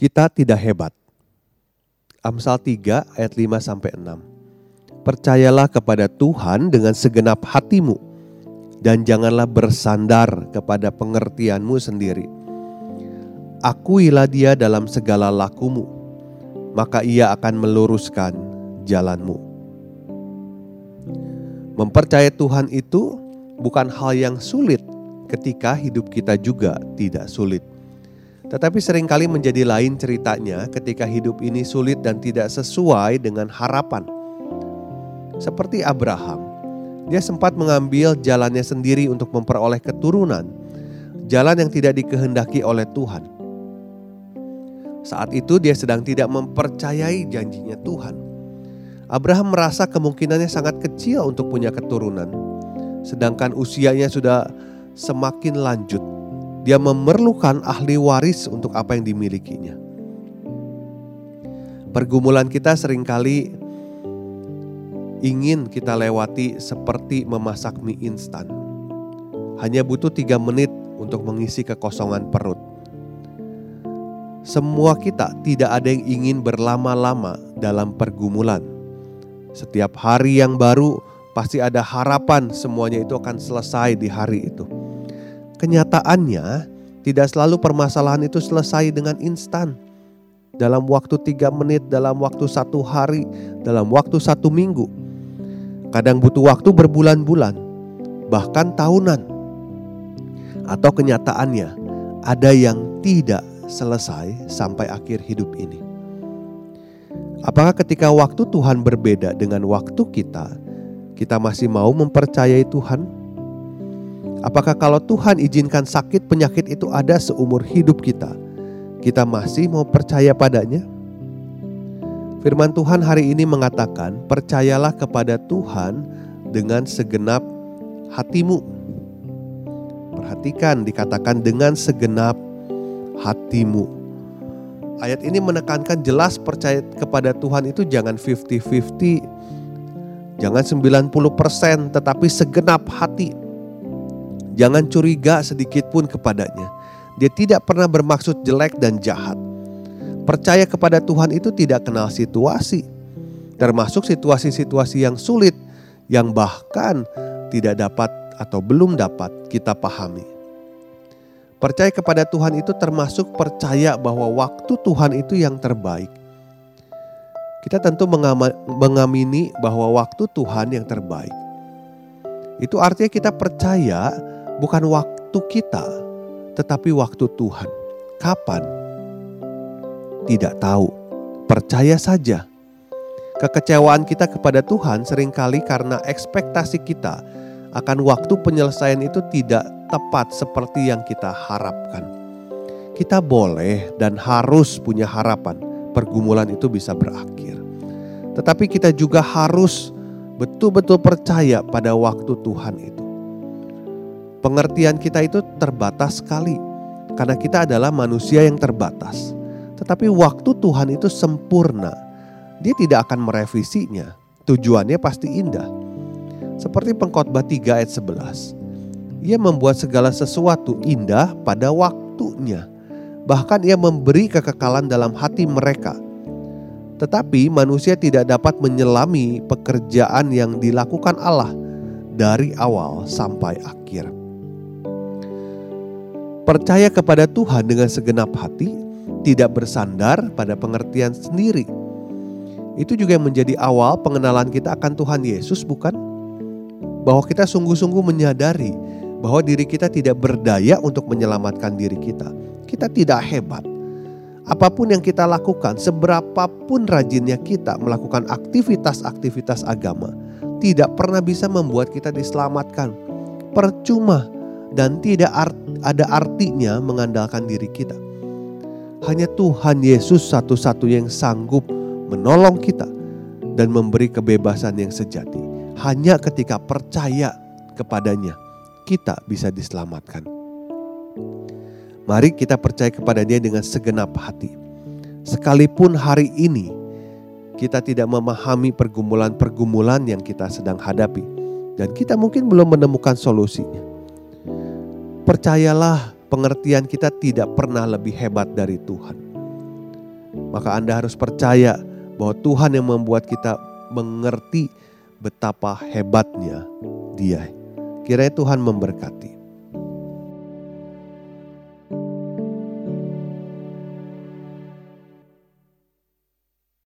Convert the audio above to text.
Kita tidak hebat. Amsal 3 ayat 5 sampai 6. Percayalah kepada Tuhan dengan segenap hatimu dan janganlah bersandar kepada pengertianmu sendiri. Akuilah dia dalam segala lakumu, maka ia akan meluruskan jalanmu. Mempercayai Tuhan itu bukan hal yang sulit ketika hidup kita juga tidak sulit. Tetapi sering kali menjadi lain ceritanya ketika hidup ini sulit dan tidak sesuai dengan harapan. Seperti Abraham, dia sempat mengambil jalannya sendiri untuk memperoleh keturunan, jalan yang tidak dikehendaki oleh Tuhan. Saat itu dia sedang tidak mempercayai janjinya Tuhan. Abraham merasa kemungkinannya sangat kecil untuk punya keturunan, sedangkan usianya sudah semakin lanjut dia memerlukan ahli waris untuk apa yang dimilikinya. Pergumulan kita sering kali ingin kita lewati seperti memasak mie instan. Hanya butuh tiga menit untuk mengisi kekosongan perut. Semua kita tidak ada yang ingin berlama-lama dalam pergumulan. Setiap hari yang baru pasti ada harapan semuanya itu akan selesai di hari itu. Kenyataannya, tidak selalu permasalahan itu selesai dengan instan. Dalam waktu tiga menit, dalam waktu satu hari, dalam waktu satu minggu. Kadang butuh waktu berbulan-bulan, bahkan tahunan. Atau kenyataannya, ada yang tidak selesai sampai akhir hidup ini. Apakah ketika waktu Tuhan berbeda dengan waktu kita, kita masih mau mempercayai Tuhan? Apakah kalau Tuhan izinkan sakit penyakit itu ada seumur hidup kita, kita masih mau percaya padanya? Firman Tuhan hari ini mengatakan, "Percayalah kepada Tuhan dengan segenap hatimu." Perhatikan, dikatakan dengan segenap hatimu. Ayat ini menekankan jelas percaya kepada Tuhan itu jangan 50-50, jangan 90%, tetapi segenap hati Jangan curiga sedikit pun kepadanya. Dia tidak pernah bermaksud jelek dan jahat. Percaya kepada Tuhan itu tidak kenal situasi, termasuk situasi-situasi yang sulit, yang bahkan tidak dapat atau belum dapat kita pahami. Percaya kepada Tuhan itu termasuk percaya bahwa waktu Tuhan itu yang terbaik. Kita tentu mengamini bahwa waktu Tuhan yang terbaik. Itu artinya kita percaya bukan waktu kita, tetapi waktu Tuhan. Kapan? Tidak tahu. Percaya saja. Kekecewaan kita kepada Tuhan sering kali karena ekspektasi kita akan waktu penyelesaian itu tidak tepat seperti yang kita harapkan. Kita boleh dan harus punya harapan pergumulan itu bisa berakhir. Tetapi kita juga harus betul-betul percaya pada waktu Tuhan itu. Pengertian kita itu terbatas sekali karena kita adalah manusia yang terbatas. Tetapi waktu Tuhan itu sempurna. Dia tidak akan merevisinya. Tujuannya pasti indah. Seperti pengkhotbah 3 ayat 11. Ia membuat segala sesuatu indah pada waktunya. Bahkan ia memberi kekekalan dalam hati mereka. Tetapi manusia tidak dapat menyelami pekerjaan yang dilakukan Allah dari awal sampai akhir. Percaya kepada Tuhan dengan segenap hati, tidak bersandar pada pengertian sendiri. Itu juga yang menjadi awal pengenalan kita akan Tuhan Yesus, bukan? Bahwa kita sungguh-sungguh menyadari bahwa diri kita tidak berdaya untuk menyelamatkan diri kita. Kita tidak hebat. Apa pun yang kita lakukan, seberapapun rajinnya kita melakukan aktivitas-aktivitas agama, tidak pernah bisa membuat kita diselamatkan. Percuma dan tidak art, ada artinya mengandalkan diri kita. Hanya Tuhan Yesus satu-satunya yang sanggup menolong kita dan memberi kebebasan yang sejati. Hanya ketika percaya kepadanya, kita bisa diselamatkan. Mari kita percaya kepada Dia dengan segenap hati. Sekalipun hari ini kita tidak memahami pergumulan-pergumulan yang kita sedang hadapi, dan kita mungkin belum menemukan solusinya. Percayalah, pengertian kita tidak pernah lebih hebat dari Tuhan. Maka Anda harus percaya bahwa Tuhan yang membuat kita mengerti betapa hebatnya Dia. Kiranya Tuhan memberkati.